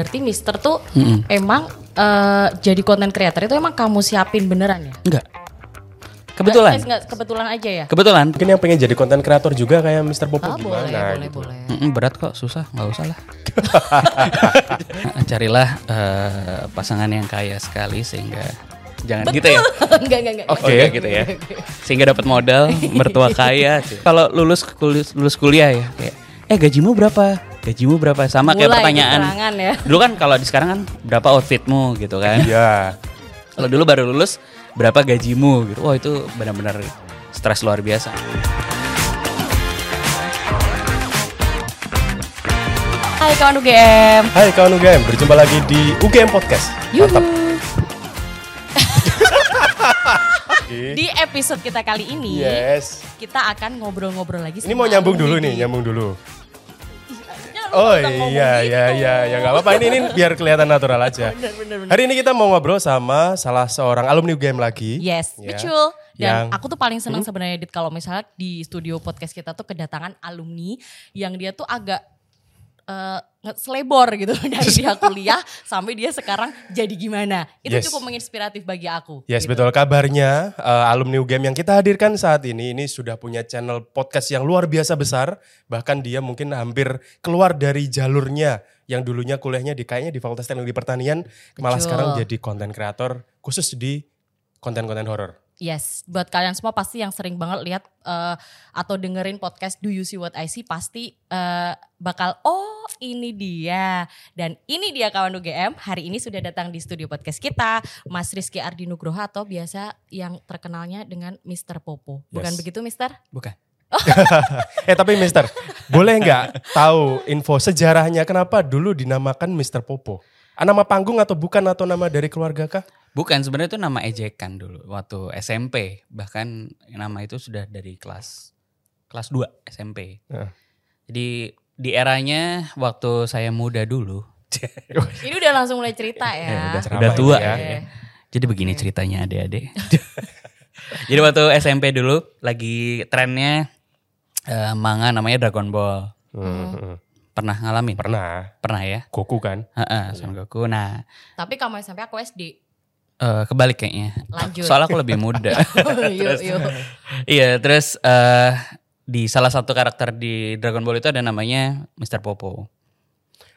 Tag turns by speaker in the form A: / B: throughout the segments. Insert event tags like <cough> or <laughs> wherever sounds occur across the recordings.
A: berarti Mister tuh emang eh, jadi konten creator itu emang kamu siapin beneran ya?
B: Enggak. Kebetulan.
A: Nggak- nggak, kebetulan aja ya?
B: Kebetulan.
C: Mungkin yang pengen jadi konten kreator juga kayak Mr. Popo
A: Ah, boleh,
C: gimana
A: boleh,
C: gitu.
A: boleh.
B: Mm-mm, berat kok, susah, nggak usah lah. <laughs> Carilah eh, pasangan yang kaya sekali sehingga jangan gitu ya. <laughs>
A: enggak, enggak, enggak.
B: Oke, gitu ya. Sehingga dapat modal, <laughs> mertua kaya. Kalau lulus kul- lulus kuliah ya, kayak eh gajimu berapa? Gajimu berapa? Sama kayak
A: Mulai
B: pertanyaan.
A: keterangan ya.
B: Dulu kan kalau di sekarang kan berapa outfitmu gitu kan.
C: Iya.
B: Kalau dulu baru lulus berapa gajimu gitu. Wah, itu benar-benar stres luar biasa.
A: Hai kawan UGM.
C: Hai kawan UGM, berjumpa lagi di UGM Podcast. Mantap. <laughs> Oke.
A: Di episode kita kali ini,
C: Yes.
A: kita akan ngobrol-ngobrol lagi
C: Ini mau nyambung dulu nih, nyambung dulu. <laughs> Oh
A: ngomong
C: iya
A: gitu.
C: iya iya ya nggak apa-apa ini ini biar kelihatan natural aja.
A: Bener, bener, bener.
C: Hari ini kita mau ngobrol sama salah seorang alumni UGM lagi.
A: Yes,
C: Ya.
A: betul. Dan
C: Yang- Hmm?
A: aku tuh paling senang sebenarnya Dit kalau misalnya di studio podcast kita tuh kedatangan alumni yang dia tuh agak nge- selebor gitu <laughs> dari dia kuliah sampai dia sekarang jadi gimana. Itu
C: Yes.
A: cukup menginspiratif bagi aku.
C: Yes
A: gitu.
C: betul kabarnya eh, alumni UGM yang kita hadirkan saat ini ini sudah punya channel podcast yang luar biasa besar bahkan dia mungkin hampir keluar dari jalurnya yang dulunya kuliahnya di kayaknya di Fakultas Teknologi Pertanian malah
A: Betul.
C: sekarang jadi konten kreator khusus di konten-konten horor.
A: Yes, buat kalian semua pasti yang sering banget lihat eh, atau dengerin podcast Do You See What I See pasti eh, bakal oh ini dia dan ini dia kawan UGM hari ini sudah datang di studio podcast kita Mas Rizky Ardi Nugroho atau biasa yang terkenalnya dengan Mr. Popo. Bukan
C: Yes.
A: begitu Mister?
B: Bukan. <laughs>
C: eh tapi Mister, boleh nggak tahu info sejarahnya kenapa dulu dinamakan Mister Popo? Ah, nama panggung atau bukan atau nama dari keluarga kah?
B: Bukan, sebenarnya itu nama ejekan dulu waktu SMP. Bahkan nama itu sudah dari kelas kelas 2 SMP.
C: Nah.
B: Jadi di eranya waktu saya muda dulu. <laughs>
A: Ini udah langsung mulai cerita ya.
C: Eh, udah
B: udah tua
C: ya.
B: ya. Jadi begini ceritanya adik-adik. <laughs> Jadi waktu SMP dulu lagi trennya eh, manga namanya Dragon Ball.
C: Hmm,
B: Pernah ngalamin?
C: Pernah,
B: Pernah ya?
C: Goku kan?
B: Heeh, Son Goku. Nah,
A: Tapi kamu SMP aku SD.
B: eh, kebalik kayaknya.
A: Lanjut.
B: Soalnya aku lebih muda. <laughs>
A: yuk, yuk.
B: Iya, terus eh di salah satu karakter di Dragon Ball itu ada namanya Mr. Popo.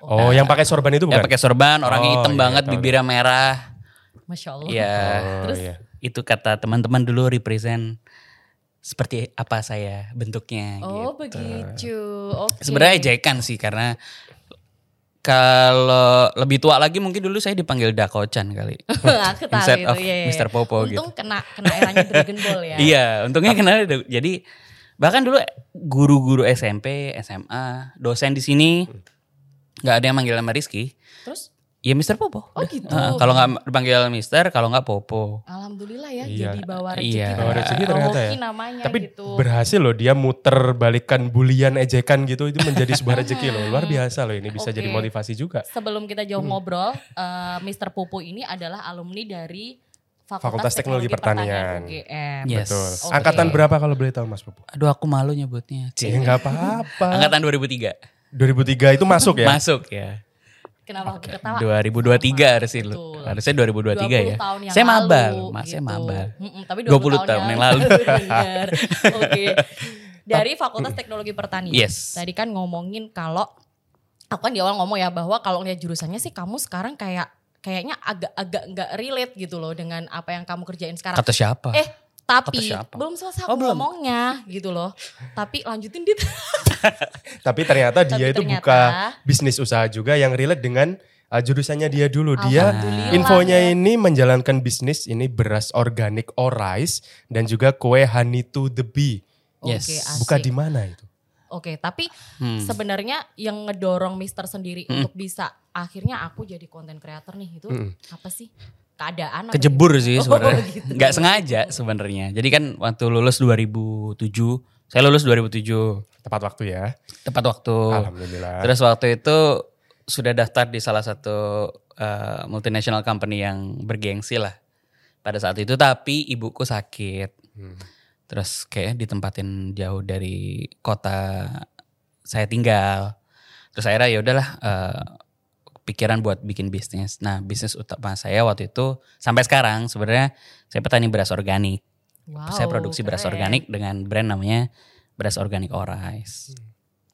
C: Oh, yang pakai sorban itu
B: Yang
C: bukan?
B: pakai sorban, orangnya
C: Oh,
B: hitam
C: iya,
B: banget, bibirnya merah.
A: Masya Allah.
B: Iya.
C: Oh,
A: Terus?
C: iya.
B: Itu kata teman-teman dulu represent seperti apa saya bentuknya
A: Oh
B: gitu.
A: begitu. Oke.
B: Sebenarnya ejekan sih karena kalau lebih tua lagi mungkin dulu saya dipanggil Dako-chan kali. <laughs>
A: aku tahu
B: Instead
A: itu
B: of
A: ya.
B: Mr. Popo
A: Untung kena kena eranya Dragon Ball ya.
B: Iya, untungnya kenal jadi bahkan dulu guru-guru SMP, SMA, dosen di sini nggak ada yang manggil nama Rizky.
A: Terus
B: Ya Mr. Popo.
A: Oh, gitu.
B: Heeh, kalau nggak dipanggil Mister, kalau nggak Popo.
A: alhamdulillah ya
C: Iya.
A: jadi bawa rezeki.
B: Iya.
C: Bawa rezeki ternyata ya.
A: Namanya
C: Tapi
A: gitu.
C: berhasil loh dia muter balikan bulian ejekan gitu itu menjadi sebuah rezeki loh. Luar biasa loh ini bisa
A: Oke.
C: jadi motivasi juga.
A: Sebelum kita
C: Hmm.
A: jauh ngobrol, eh, Mr. Popo ini adalah alumni dari Fakultas,
C: Fakultas Teknologi Pertanian.
A: UGM.
B: Yes.
C: Betul.
A: Oke.
C: Angkatan berapa kalau boleh tahu Mas Popo?
B: Aduh aku malu nyebutnya. <laughs>
C: Ya nggak apa-apa.
B: Angkatan 2003.
C: 2003 itu masuk ya?
B: Masuk ya.
A: Kenapa aku ketawa?
B: 2023 harusnya lu. Harusnya 2023 ya.
A: 20 tahun yang
B: Saya
A: lalu,
B: mabal, Mas, saya
A: gitu.
B: mabal.
A: Mm-mm, tapi
B: 20 tahun yang lalu. <laughs> <laughs>
A: Oke. Dari Fakultas Teknologi Pertanian.
B: Yes.
A: Tadi kan ngomongin kalau aku kan di awal ngomong ya bahwa kalau lihat jurusannya sih kamu sekarang kayak kayaknya agak-agak nggak relate gitu loh dengan apa yang kamu kerjain sekarang.
B: Kata siapa?
A: eh tapi belum selesai
B: Oh, belum.
A: ngomongnya gitu loh. Tapi lanjutin dit. <laughs>
C: Tapi ternyata dia
A: Tapi
C: itu
A: ternyata-
C: buka bisnis usaha juga yang relate dengan uh, jurusannya dia dulu. Dia infonya
A: ya.
C: ini menjalankan bisnis ini beras organik Orice dan juga kue honey to the bee.
B: Yes.
A: Oke,
C: Buka di mana itu?
A: Oke, tapi
B: Hmm.
A: sebenarnya yang ngedorong Mister sendiri untuk bisa akhirnya aku jadi konten creator nih itu
C: Mm.
A: apa sih? Keadaan
B: Kejebur
A: gitu?
B: sih
A: Oh,
B: sebenarnya. <laughs>
A: gitu.
B: Nggak sengaja sebenarnya. Jadi kan waktu lulus 2007, saya lulus 2007
C: Tepat waktu ya.
B: tepat waktu.
C: Alhamdulillah.
B: Terus waktu itu sudah daftar di salah satu uh, multinational company yang bergengsi lah pada saat itu. Tapi ibuku sakit.
C: Hmm.
B: Terus kayak ditempatin jauh dari kota saya tinggal. Terus akhirnya ya udahlah uh, kepikiran buat bikin bisnis. Nah, bisnis utama saya waktu itu sampai sekarang sebenarnya saya petani beras organik.
A: Wow,
B: saya produksi beras
A: keren.
B: organik dengan brand namanya Beras Organic Orais.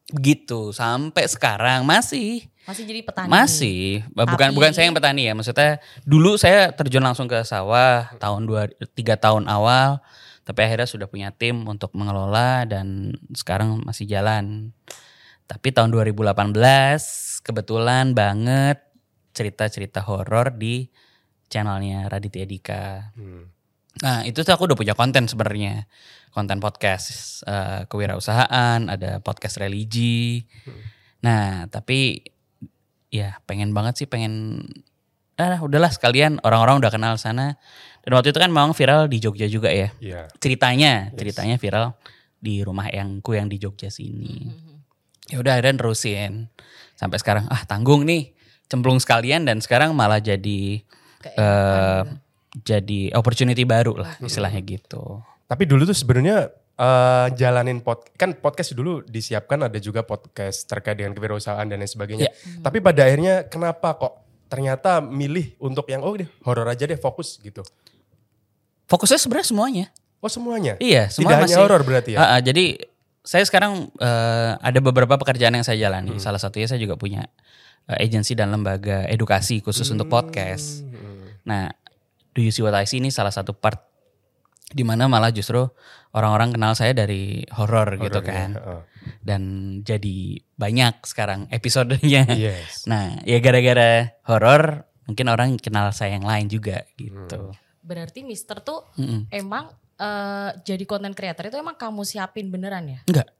B: Begitu sampai sekarang masih
A: Masih jadi petani.
B: masih bukan
A: Tapi-
B: bukan saya yang petani ya maksudnya dulu saya terjun langsung ke sawah tahun dua tiga tahun awal tapi akhirnya sudah punya tim untuk mengelola dan sekarang masih jalan tapi tahun 2018 kebetulan banget cerita-cerita horor di channelnya Raditya Dika
C: Hmm.
B: Nah itu tuh aku udah punya konten sebenarnya konten podcast eh, kewirausahaan, ada podcast religi. Nah tapi ya pengen banget sih pengen ah udahlah sekalian orang-orang udah kenal sana. Dan waktu itu kan memang viral di Jogja juga ya
C: Iya.
B: ceritanya,
C: Yes.
B: ceritanya viral di rumah eyangku yang di Jogja sini.
A: Mhm.
B: Ya udah akhirnya nerusin sampai sekarang ah tanggung nih cemplung sekalian dan sekarang malah jadi
A: Kayak
B: eh
A: gitu.
B: jadi opportunity baru lah istilahnya gitu.
C: Tapi dulu tuh sebenarnya eh, jalanin pod kan podcast dulu disiapkan ada juga podcast terkait dengan kewirausahaan dan lain sebagainya.
B: Iya.
C: Tapi pada akhirnya kenapa kok ternyata milih untuk yang oh deh horor aja deh fokus gitu.
B: Fokusnya sebenarnya semuanya.
C: Oh semuanya.
B: Iya, semua
C: Tidak
B: masih.
C: hanya horor berarti ya.
B: Ah, ah, jadi saya sekarang eh, ada beberapa pekerjaan yang saya jalani.
C: Hmm.
B: Salah satunya saya juga punya eh, agensi dan lembaga edukasi khusus untuk podcast.
C: Hmm.
B: Nah, Do You See What I See ini salah satu part di mana malah justru orang-orang kenal saya dari horor gitu
C: Horor ya,
B: kan.
C: heeh.
B: Dan jadi banyak sekarang episodenya.
C: Yes. <laughs>
B: Nah, ya gara-gara horor mungkin orang kenal saya yang lain juga gitu.
A: Berarti Mister tuh
B: Mm-mm.
A: emang eh, jadi konten creator itu emang kamu siapin beneran ya?
B: Enggak.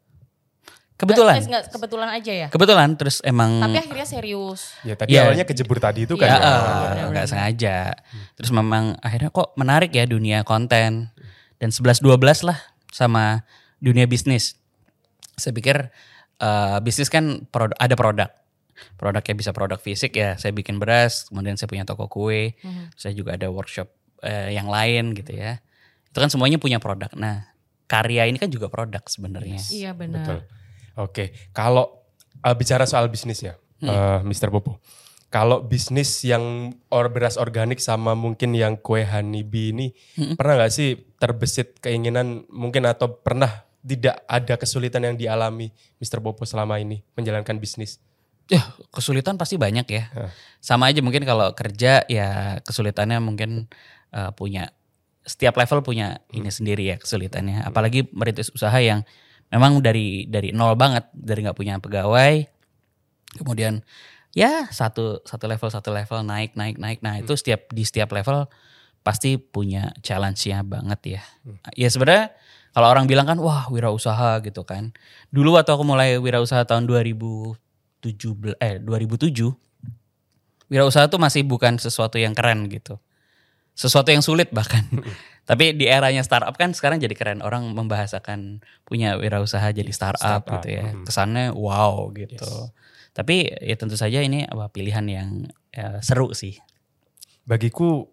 B: Kebetulan.
A: Eh, enggak, kebetulan aja ya.
B: Kebetulan terus emang
A: Tapi akhirnya serius.
C: Ya tadi
B: Iya.
C: awalnya kejebur tadi itu kan.
B: ya,
C: ya.
B: eh,
A: benar-benar.
B: nggak sengaja. Terus memang akhirnya kok menarik ya dunia konten. Dan 11-12 lah sama dunia bisnis. Saya pikir eh, bisnis kan prod- ada produk. Produknya bisa produk fisik ya. Saya bikin beras, kemudian saya punya toko kue.
A: Mhm.
B: Saya juga ada workshop eh, yang lain gitu ya. Itu kan semuanya punya produk. Nah, karya ini kan juga produk sebenarnya.
A: Iya benar.
C: Betul. Oke, kalau uh, bicara soal bisnis ya, uh, Mr. Popo. Kalau bisnis yang or beras organik sama mungkin yang kue honeybee ini, pernah nggak sih terbesit keinginan mungkin atau pernah tidak ada kesulitan yang dialami Mr. Popo selama ini menjalankan bisnis?
B: Ya, kesulitan pasti banyak ya.
C: Hah.
B: Sama aja mungkin kalau kerja ya kesulitannya mungkin eh, punya setiap level punya ini sendiri ya kesulitannya. Apalagi merintis usaha yang memang dari dari nol banget, dari nggak punya pegawai. Kemudian ya satu satu level satu level naik naik naik. Nah, itu setiap di setiap level pasti punya challenge-nya banget ya. Ya sebenarnya kalau orang bilang kan wah wirausaha gitu kan. Dulu waktu aku mulai wirausaha tahun 2017 eh 2007 wirausaha tuh masih bukan sesuatu yang keren gitu. Sesuatu yang sulit bahkan. Tapi di eranya startup kan sekarang jadi keren orang membahasakan punya wirausaha jadi startup,
C: startup,
B: gitu ya.
C: mhm.
B: Kesannya wow gitu.
C: Yes.
B: Tapi ya tentu saja ini apa pilihan yang ya, seru sih.
C: Bagiku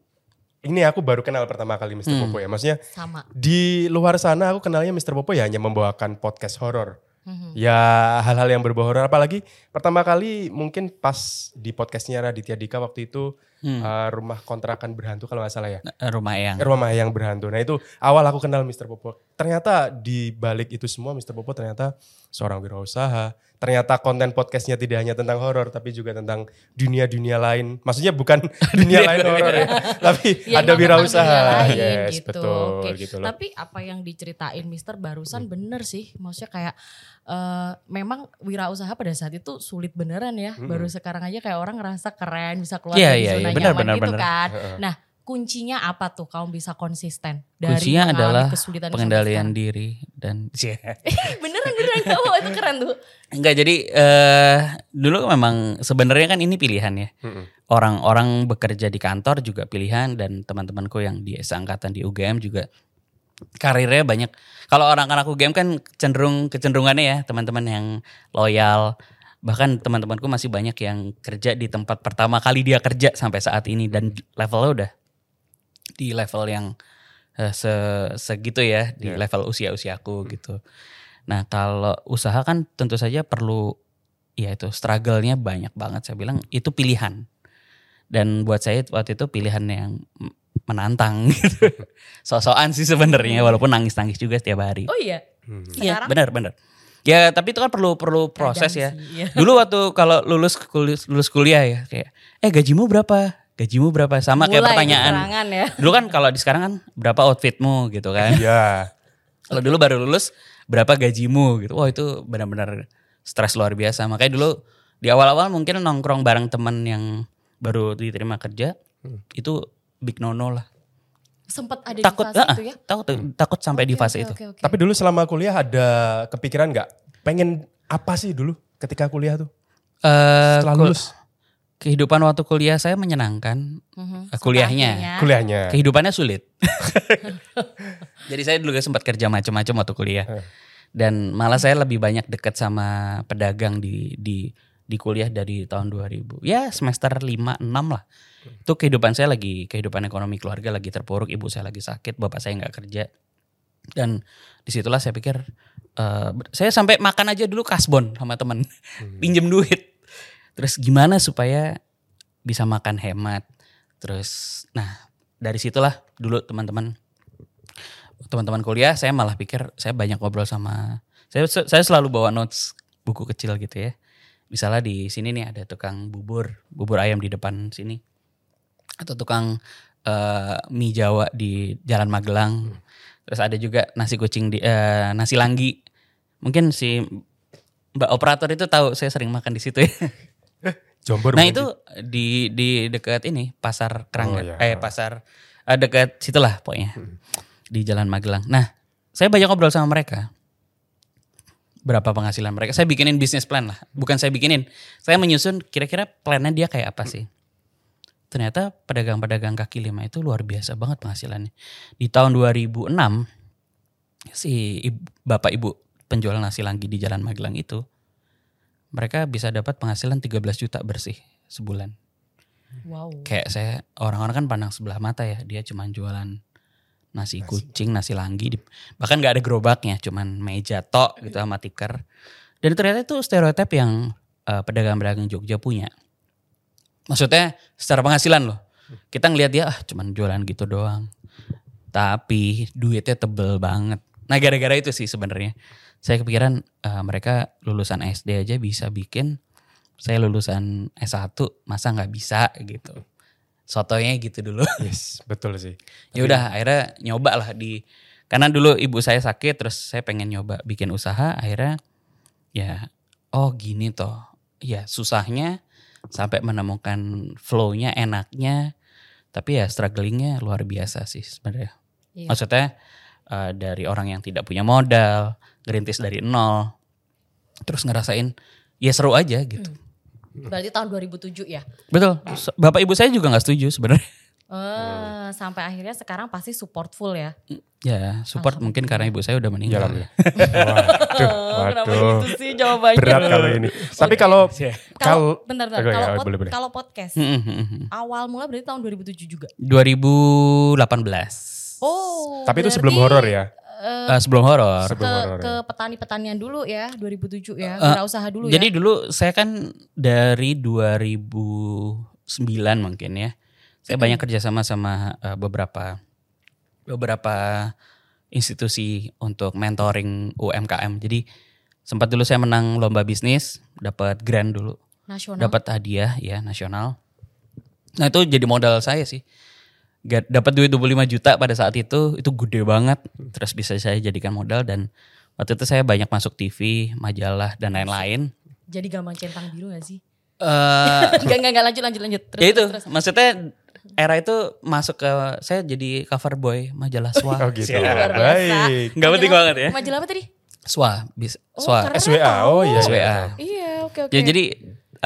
C: ini aku baru kenal pertama kali Mr.
B: Hmm.
C: Popo ya. Maksudnya
A: Sama.
C: di luar sana aku kenalnya Mr. Popo ya hanya membawakan podcast horor.
A: Mhm.
C: Ya hal-hal yang berbau horor apalagi pertama kali mungkin pas di podcastnya Raditya Dika waktu itu
B: Hmm.
C: uh, rumah kontrakan berhantu kalau nggak salah ya.
B: Nah, Rumah yang
C: Eh, Rumah yang berhantu. Nah itu awal aku kenal Mr. Popo. Ternyata di balik itu semua Mr. Popo ternyata seorang wirausaha. Ternyata konten podcastnya tidak hanya tentang horor tapi juga tentang dunia-dunia lain. Maksudnya bukan <laughs> dunia lain horor ya, <laughs> tapi
A: Ya,
C: ada wirausaha. Yes,
A: gitu.
C: betul
A: Oke.
C: gitu loh.
A: Tapi apa yang diceritain Mister barusan bener sih. Maksudnya kayak eh, memang wirausaha pada saat itu sulit beneran ya.
C: Mm-mm.
A: Baru sekarang aja kayak orang ngerasa keren bisa keluar
B: Iya,
A: dari
B: iya,
A: zona
B: iya. Benar,
A: nyaman
B: benar,
A: gitu
B: benar.
A: kan. Nah kuncinya apa tuh kamu bisa konsisten dari
B: kuncinya adalah
A: kesulitan
B: pengendalian diri dan <laughs> <laughs>
A: beneran beneran kamu itu keren tuh.
B: enggak jadi eh dulu memang sebenarnya kan ini pilihan ya. Orang-orang bekerja di kantor juga pilihan dan teman-temanku yang di seangkatan di UGM juga karirnya banyak. Kalau orang anak UGM kan cenderung kecenderungannya ya teman-teman yang loyal. Bahkan teman-temanku masih banyak yang kerja di tempat pertama kali dia kerja sampai saat ini dan levelnya udah di level yang eh, se segitu ya di
C: Iya.
B: level usia-usiaku gitu. Nah kalau usaha kan tentu saja perlu ya itu struggle-nya banyak banget. Saya bilang itu pilihan. Dan buat saya waktu itu pilihan yang menantang gitu. <laughs> So-soan sih sebenarnya walaupun nangis-nangis juga setiap hari.
A: Oh iya.
B: Iya,
A: Sekarang?
B: benar benar. Ya, tapi itu kan perlu perlu proses ya.
A: Kadang sih, iya.
B: Dulu waktu kalau lulus kuliah, lulus kuliah ya kayak eh gajimu berapa? Gajimu berapa? Sama kayak
A: Mulai
B: pertanyaan.
A: kekurangan ya.
B: Dulu kan kalau di sekarang kan berapa outfitmu gitu kan.
C: Iya.
B: Kalau dulu baru lulus berapa gajimu gitu. Wah itu benar-benar stres luar biasa. Makanya dulu di awal-awal mungkin nongkrong bareng teman yang baru diterima kerja itu big nono lah.
A: Sempat ada
B: Takut,
A: di fase
B: ah,
A: itu ya.
B: takut, takut sampai di
A: Oke,
B: fase
A: oke,
B: itu.
A: oke, oke.
C: Tapi dulu selama kuliah ada kepikiran nggak? Pengen apa sih dulu ketika kuliah tuh?
B: Eh,
C: Setelah
B: kul-
C: lulus
B: kehidupan waktu kuliah saya menyenangkan.
A: Mhm,
B: Eh, kuliahnya.
A: setelahnya.
C: kuliahnya.
B: Kehidupannya sulit. <laughs> <laughs> Jadi saya dulu sempat kerja macam-macam waktu kuliah.
C: Eh.
B: Dan malah saya lebih banyak dekat sama pedagang di di di kuliah dari tahun 2000. Ya semester 5 6 lah. Itu kehidupan saya lagi kehidupan ekonomi keluarga lagi terpuruk, ibu saya lagi sakit, bapak saya nggak kerja. Dan di situlah saya pikir eh, saya sampai makan aja dulu kasbon sama temen, <laughs> pinjem duit. Terus gimana supaya bisa makan hemat. Terus nah dari situlah dulu teman-teman teman-teman kuliah saya malah pikir saya banyak ngobrol sama saya saya selalu bawa notes buku kecil gitu ya. Misalnya di sini nih ada tukang bubur, bubur ayam di depan sini. Atau tukang eh, mie Jawa di Jalan Magelang. Terus ada juga nasi kucing di eh, nasi langgi. Mungkin si Mbak operator itu tahu saya sering makan di situ ya. <laughs>
C: Jombor.
B: Nah itu di di dekat ini pasar
C: Oh,
B: Keranggan,
C: iya.
B: eh pasar eh, dekat situlah pokoknya di Jalan Magelang. Nah saya banyak ngobrol sama mereka. Berapa penghasilan mereka? Saya bikinin bisnis plan lah. Bukan saya bikinin, saya menyusun kira-kira plannya dia kayak apa sih. Ternyata pedagang-pedagang kaki lima itu luar biasa banget penghasilannya. Di tahun 2006 si ibu- bapak ibu penjual nasi langgi di Jalan Magelang itu mereka bisa dapat penghasilan 13 juta bersih sebulan.
A: Wow.
B: Kayak saya orang-orang kan pandang sebelah mata ya, dia cuma jualan nasi kucing, nasi langgi, bahkan nggak ada gerobaknya, cuman meja tok gitu sama tikar. Dan ternyata itu stereotip yang eh, pedagang-pedagang Jogja punya. Maksudnya secara penghasilan loh. Kita ngelihat dia ah cuman jualan gitu doang. Tapi duitnya tebel banget. Nah gara-gara itu sih sebenarnya. Saya kepikiran eh, mereka lulusan SD aja bisa bikin. Saya lulusan S1 masa nggak bisa gitu. Sotonya gitu dulu. <laughs>
C: Yes, betul sih.
B: ya udah akhirnya nyoba lah di karena dulu ibu saya sakit terus saya pengen nyoba bikin usaha akhirnya ya oh gini toh ya susahnya sampai menemukan flow-nya enaknya tapi ya strugglingnya luar biasa sih sebenarnya
A: Iya.
B: maksudnya eh, dari orang yang tidak punya modal ngerintis dari nol terus ngerasain ya seru aja gitu
A: Berarti tahun 2007 ya.
B: betul bapak ibu saya juga nggak setuju sebenarnya <laughs>
A: Eh, sampai akhirnya sekarang pasti support full ya.
B: ya support mungkin karena ibu saya udah meninggal ya. <laughs>
C: Waduh,
A: Oh, <laughs> kenapa
C: waduh.
A: gitu sih jawabannya?
C: Berat kalau ini. Tapi kalau
A: Kalau
C: kalau
A: bentar bentar kalau
C: ya,
A: pod-
C: boleh, boleh.
A: kalau podcast
B: Mm,
A: awal mula berarti tahun 2007 juga.
B: 2018
A: Oh.
C: tapi itu sebelum horor ya.
A: eh,
B: Eh, sebelum horor.
C: Sebelum
A: ke,
C: horor
A: ke
C: ya.
A: petani-petanian dulu ya 2007 ya,
B: Eh,
A: wirausaha dulu
B: Jadi
A: ya.
B: dulu saya kan dari 2009 mungkin ya. Saya banyak kerjasama sama beberapa beberapa institusi untuk mentoring UMKM. Jadi sempat dulu saya menang lomba bisnis, dapat grant dulu,
A: Nasional.
B: dapat hadiah ya nasional. Nah itu jadi modal saya sih. Dapat duit 25 juta pada saat itu, itu gede banget. Terus bisa saya jadikan modal dan waktu itu saya banyak masuk TV, majalah dan lain-lain.
A: Jadi gampang centang biru gak sih?
B: Eh <laughs>
A: Enggak enggak enggak lanjut lanjut lanjut. Terus,
B: ya itu,
A: terus, terus.
B: maksudnya era itu masuk ke saya jadi cover boy majalah Swa.
C: Oh gitu.
A: Biasa.
C: Baik.
B: Nggak penting banget ya.
A: Majalah apa tadi?
B: Swa, bis,
A: Oh,
B: Swa.
A: karena
C: SWA. Oh iya.
B: SWA.
C: iya.
A: Iya, oke oke.
B: Ya jadi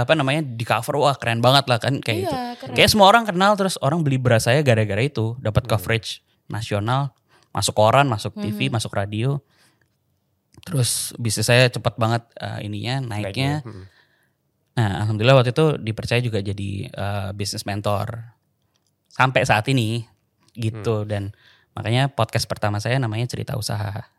B: apa namanya di cover wah keren banget lah kan kayak
A: Iya,
B: gitu.
A: keren.
B: Kayak semua orang kenal terus orang beli beras saya gara-gara itu dapat
C: Hmm.
B: coverage nasional, masuk koran, masuk TV,
A: Hmm.
B: masuk radio. Terus bisnis saya cepat banget eh, ininya naiknya.
C: Hmm.
B: Nah, alhamdulillah waktu itu dipercaya juga jadi eh, bisnis mentor sampai saat ini gitu dan makanya podcast pertama saya namanya cerita usaha.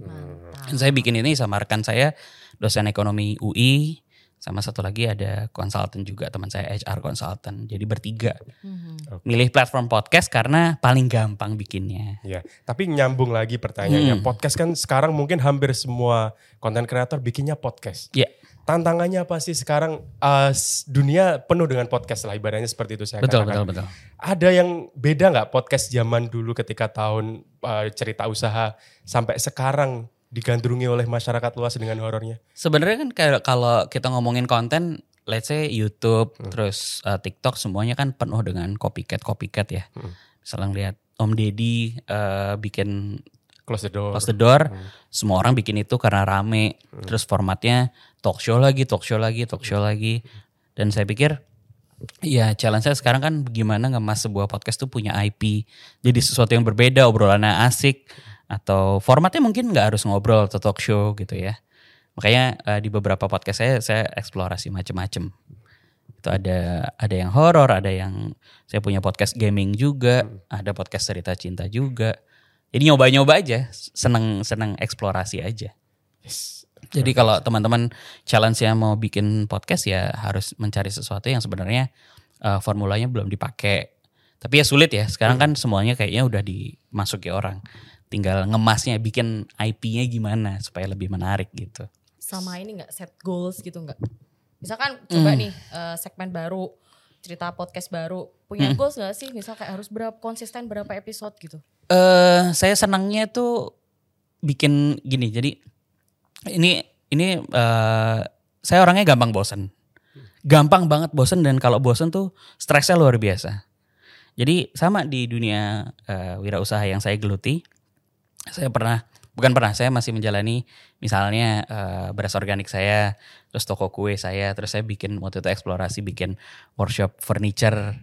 A: Mantap.
B: Dan saya bikin ini sama rekan saya dosen ekonomi UI sama satu lagi ada konsultan juga teman saya HR konsultan. Jadi bertiga.
A: Mhm.
B: Milih platform podcast karena paling gampang bikinnya.
C: Ya, tapi nyambung lagi pertanyaannya.
B: Hmm.
C: Podcast kan sekarang mungkin hampir semua konten kreator bikinnya podcast.
B: Iya.
C: Tantangannya apa sih sekarang uh, dunia penuh dengan podcast lah ibaratnya seperti itu saya
B: Betul
C: katakan.
B: betul betul.
C: Ada yang beda nggak podcast zaman dulu ketika tahun uh, cerita usaha sampai sekarang digandrungi oleh masyarakat luas dengan horornya?
B: Sebenarnya kan kayak kalau kita ngomongin konten, let's say YouTube,
C: Hmm.
B: terus uh, TikTok semuanya kan penuh dengan copycat copycat ya.
C: Hmm.
B: Misalnya lihat Om Deddy uh, bikin
C: Close the door.
B: Close the Door,
C: Hmm.
B: semua orang bikin itu karena rame. Terus formatnya talk show lagi, talk show lagi, talk show lagi. Dan saya pikir ya challenge saya sekarang kan gimana ngemas sebuah podcast tuh punya IP. Jadi sesuatu yang berbeda, obrolannya asik. Atau formatnya mungkin nggak harus ngobrol atau talk show gitu ya. Makanya eh, di beberapa podcast saya, saya eksplorasi macem-macem. Itu ada ada yang horor, ada yang saya punya podcast gaming juga, ada podcast cerita cinta juga. Jadi nyoba-nyoba aja, seneng seneng eksplorasi aja.
C: Yes.
B: Jadi kalau teman-teman challenge-nya mau bikin podcast ya harus mencari sesuatu yang sebenarnya uh, formulanya belum dipakai. Tapi ya sulit ya. Sekarang kan semuanya kayaknya udah dimasuki orang. Tinggal ngemasnya, bikin IP-nya gimana supaya lebih menarik gitu.
A: Sama ini nggak set goals gitu nggak? Misalkan coba
B: Hmm.
A: nih eh, segmen baru, cerita podcast baru, punya
B: Hmm.
A: goals nggak sih? Misal kayak harus berapa konsisten berapa episode gitu?
B: eh saya senangnya tuh bikin gini. Jadi ini ini eh saya orangnya gampang bosen. Gampang banget bosen dan kalau bosen tuh stresnya luar biasa. Jadi sama di dunia eh, wirausaha yang saya geluti, saya pernah bukan pernah saya masih menjalani misalnya eh, beras organik saya, terus toko kue saya, terus saya bikin waktu itu eksplorasi bikin workshop furniture,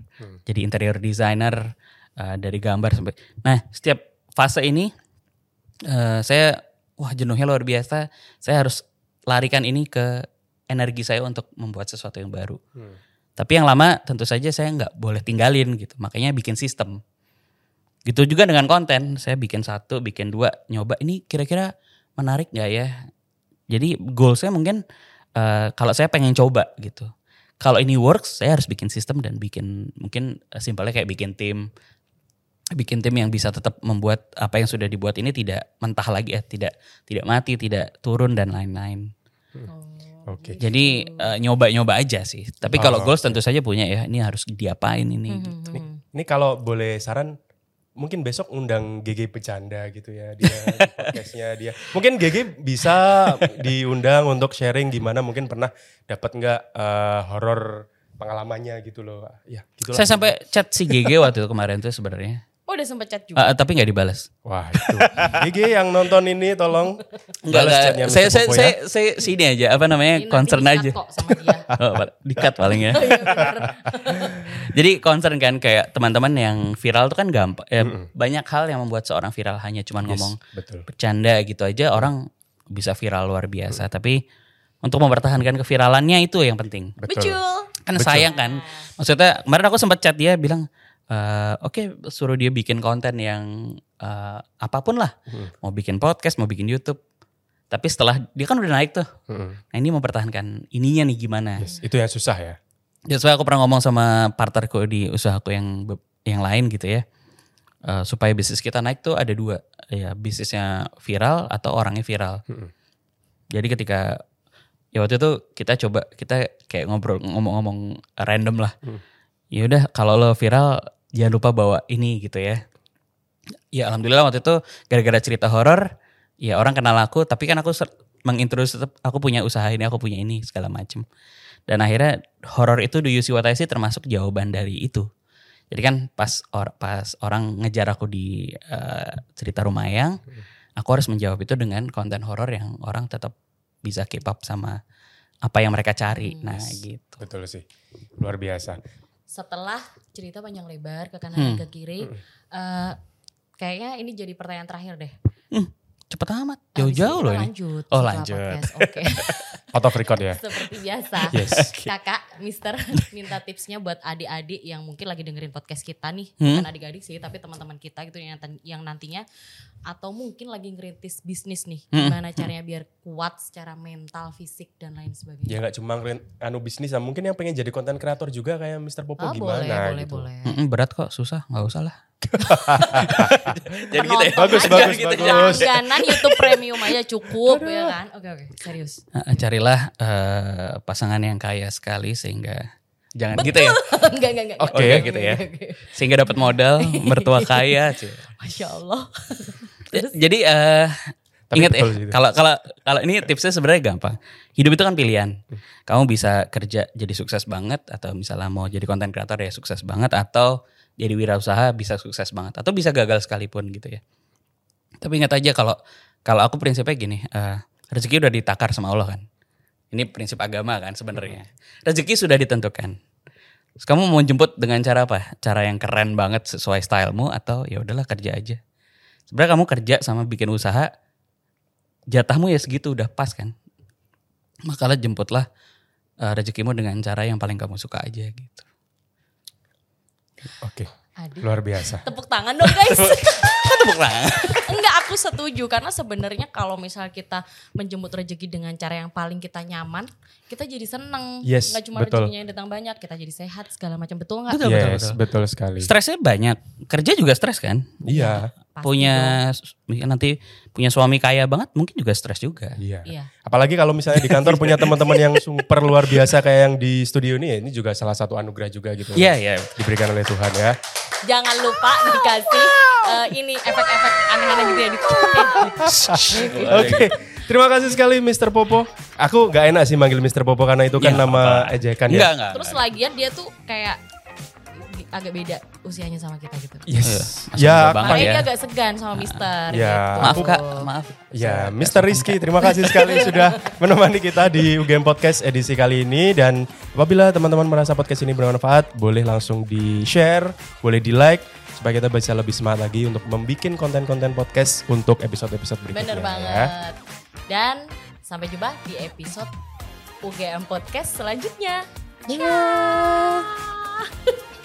B: jadi interior designer eh, dari gambar sampai. Nah setiap fase ini eh, saya wah jenuhnya luar biasa. Saya harus larikan ini ke energi saya untuk membuat sesuatu yang baru.
C: Hmm.
B: Tapi yang lama tentu saja saya nggak boleh tinggalin gitu. Makanya bikin sistem. Gitu juga dengan konten. Saya bikin satu, bikin dua, nyoba ini kira-kira menarik nggak ya? Jadi goal saya mungkin eh, kalau saya pengen coba gitu. Kalau ini works, saya harus bikin sistem dan bikin mungkin eh, simpelnya kayak bikin tim, bikin tim yang bisa tetap membuat apa yang sudah dibuat ini tidak mentah lagi ya, tidak tidak mati, tidak turun dan lain-lain.
A: Oh,
C: Oke.
B: Jadi eh, nyoba-nyoba aja sih. Tapi kalau
C: Oh,
B: goals tentu saja punya ya. Ini harus diapain ini.
A: Mhm,
B: gitu.
A: mhm.
C: Ini kalau boleh saran, mungkin besok undang GG Bercanda gitu ya dia di <laughs> podcastnya dia. Mungkin GG bisa diundang untuk sharing gimana mungkin pernah dapat nggak eh, horor pengalamannya gitu loh. Ya, gitu
B: Saya sampai chat si GG waktu itu kemarin tuh sebenarnya.
A: Oh udah sempet chat juga.
B: Eh, tapi nggak dibalas.
C: Wah itu. GG yang nonton ini tolong
B: Enggak,
C: balas chatnya
B: saya, saya,
C: Popo
B: saya,
C: ya.
B: saya sini aja apa namanya
A: Ini
B: concern aja.
A: Kok sama dia.
B: Oh, dikat paling ya.
A: Oh, iya.
B: Jadi concern kan kayak teman-teman yang viral tuh kan gampang. ya, Banyak hal yang membuat seorang viral hanya cuman
C: Yes,
B: ngomong
C: betul.
B: bercanda gitu aja orang bisa viral luar biasa. Tapi untuk mempertahankan keviralannya itu yang penting.
C: Betul.
B: Kan
C: Betul.
B: sayang kan. Maksudnya kemarin aku sempat chat dia bilang eh, oke suruh dia bikin konten yang eh, apa pun lah.
C: Hmm.
B: Mau bikin podcast, mau bikin YouTube. Tapi setelah dia kan udah naik tuh.
C: Mm-mm.
B: Nah ini mempertahankan ininya nih gimana.
C: Yes, itu yang susah ya.
B: Ya soalnya aku pernah ngomong sama partnerku di usahaku yang yang lain gitu ya. Eh, supaya bisnis kita naik tuh ada dua. Ya bisnisnya viral atau orangnya viral.
C: Mm-mm.
B: Jadi ketika ya waktu itu kita coba kita kayak ngobrol ngomong-ngomong random lah.
C: Hmm.
B: Ya udah kalau lo viral jangan lupa bawa ini gitu ya. Ya alhamdulillah waktu itu gara-gara cerita horor ya orang kenal aku tapi kan aku ser- mengintroduce tetap aku punya usaha ini aku punya ini segala macem. Dan akhirnya horor itu do you see what I see termasuk jawaban dari itu. Jadi kan pas or, pas orang ngejar aku di eh, cerita Rumayang, aku harus menjawab itu dengan konten horor yang orang tetap bisa keep up sama apa yang mereka cari. Nah, gitu.
C: Betul sih. Luar biasa.
A: Setelah cerita panjang lebar ke kanan
B: Hmm.
A: ke kiri, eh, kayaknya ini jadi pertanyaan terakhir deh.
B: Hmm. Cepet amat. Jauh-jauh loh ini.
A: Lanjut.
B: Oh, lanjut. <laughs>
A: Oke.
C: Out of record ya. <laughs>
A: Seperti biasa.
C: Yes. <laughs>
A: Kakak, Mister minta tipsnya buat adik-adik yang mungkin lagi dengerin podcast kita nih.
B: Hmm.
A: Bukan adik-adik sih, tapi teman-teman kita gitu yang, yang nantinya atau mungkin lagi ngerintis bisnis nih.
B: Hmm.
A: Gimana caranya biar kuat secara mental, fisik dan lain sebagainya.
C: Ya nggak cuma anu bisnis, mungkin yang pengen jadi konten kreator juga kayak Mr. Popo
A: Ah,
C: gimana
A: boleh, boleh,
C: gitu.
A: boleh.
B: Mm-mm, berat kok, susah, nggak usah lah. <laughs>
A: Jadi gitu ya?
C: Bagus,
A: Aja
C: bagus,
A: gitu.
C: bagus.
A: Langganan YouTube Premium aja cukup ya kan. Oke, oke, serius.
B: Carilah eh, pasangan yang kaya sekali sehingga jangan gitu ya. <laughs>
A: enggak, enggak, enggak.
B: Oke,
A: enggak,
B: gitu ya.
A: enggak, enggak.
B: Sehingga dapat modal, mertua kaya.
A: Masya Allah. <laughs>
B: Jadi eh
C: Tapi
B: ingat ya,
C: betul
B: kalau kalau kalau ini tipsnya sebenarnya gampang. Hidup itu kan pilihan. Kamu bisa kerja jadi sukses banget atau misalnya mau jadi konten kreator ya sukses banget atau jadi wirausaha bisa sukses banget atau bisa gagal sekalipun gitu ya. Tapi ingat aja kalau kalau aku prinsipnya gini, eh, rezeki udah ditakar sama Allah kan. Ini prinsip agama kan sebenarnya. Rezeki sudah ditentukan. Terus kamu mau jemput dengan cara apa? Cara yang keren banget sesuai stylemu atau ya udahlah kerja aja. Sebenarnya kamu kerja sama bikin usaha jatahmu ya segitu udah pas kan. Makalah jemputlah eh, rezekimu dengan cara yang paling kamu suka aja gitu.
C: Oke,
A: Adik.
C: luar biasa. <laughs>
A: Tepuk tangan dong guys. <laughs>
B: Tepuk tangan.
A: Enggak aku setuju karena sebenarnya kalau misal kita menjemput rezeki dengan cara yang paling kita nyaman, kita jadi seneng.
C: Yes,
A: Enggak cuma
C: betul.
A: rezekinya yang datang banyak, kita jadi sehat segala macam betul nggak?
B: Betul, betul,
C: yes,
B: betul.
C: betul sekali.
B: Stresnya banyak. Kerja juga stres kan?
C: Iya,
A: Pasti
B: punya nanti punya suami kaya banget mungkin juga stres juga.
C: iya.
A: Iya.
C: Apalagi kalau misalnya di kantor punya teman-teman yang super luar biasa kayak yang di studio ini, ya, ini juga salah satu anugerah juga gitu.
B: Iya, iya.
C: Diberikan oleh Tuhan ya.
A: Jangan lupa dikasih eh, ini efek-efek aneh-aneh gitu ya di
C: Oke, terima kasih sekali Mr. Popo. Aku gak enak sih manggil Mr. Popo karena itu kan
B: Ya,
C: nama
B: apa-apa.
C: ejekan
B: Enggak,
C: ya.
B: enggak.
A: Terus
B: enggak.
A: lagian dia tuh kayak agak beda usianya sama kita gitu.
C: Yes.
B: Masih
C: Ya,
B: muda banget
A: Makanya
B: ya.
A: dia agak segan sama Mister.
C: Ya.
A: gitu.
B: Maaf Kak, maaf.
C: Ya, Mr. Rizky, terima kasih sekali <laughs> sudah menemani kita di UGM Podcast edisi kali ini. Dan apabila teman-teman merasa podcast ini bermanfaat, boleh langsung di-share, boleh di-like, supaya kita bisa lebih semangat lagi untuk membuat konten-konten podcast untuk episode-episode berikutnya.
A: Bener
C: ya.
A: Dan sampai jumpa di episode UGM Podcast selanjutnya. Ciao. <laughs>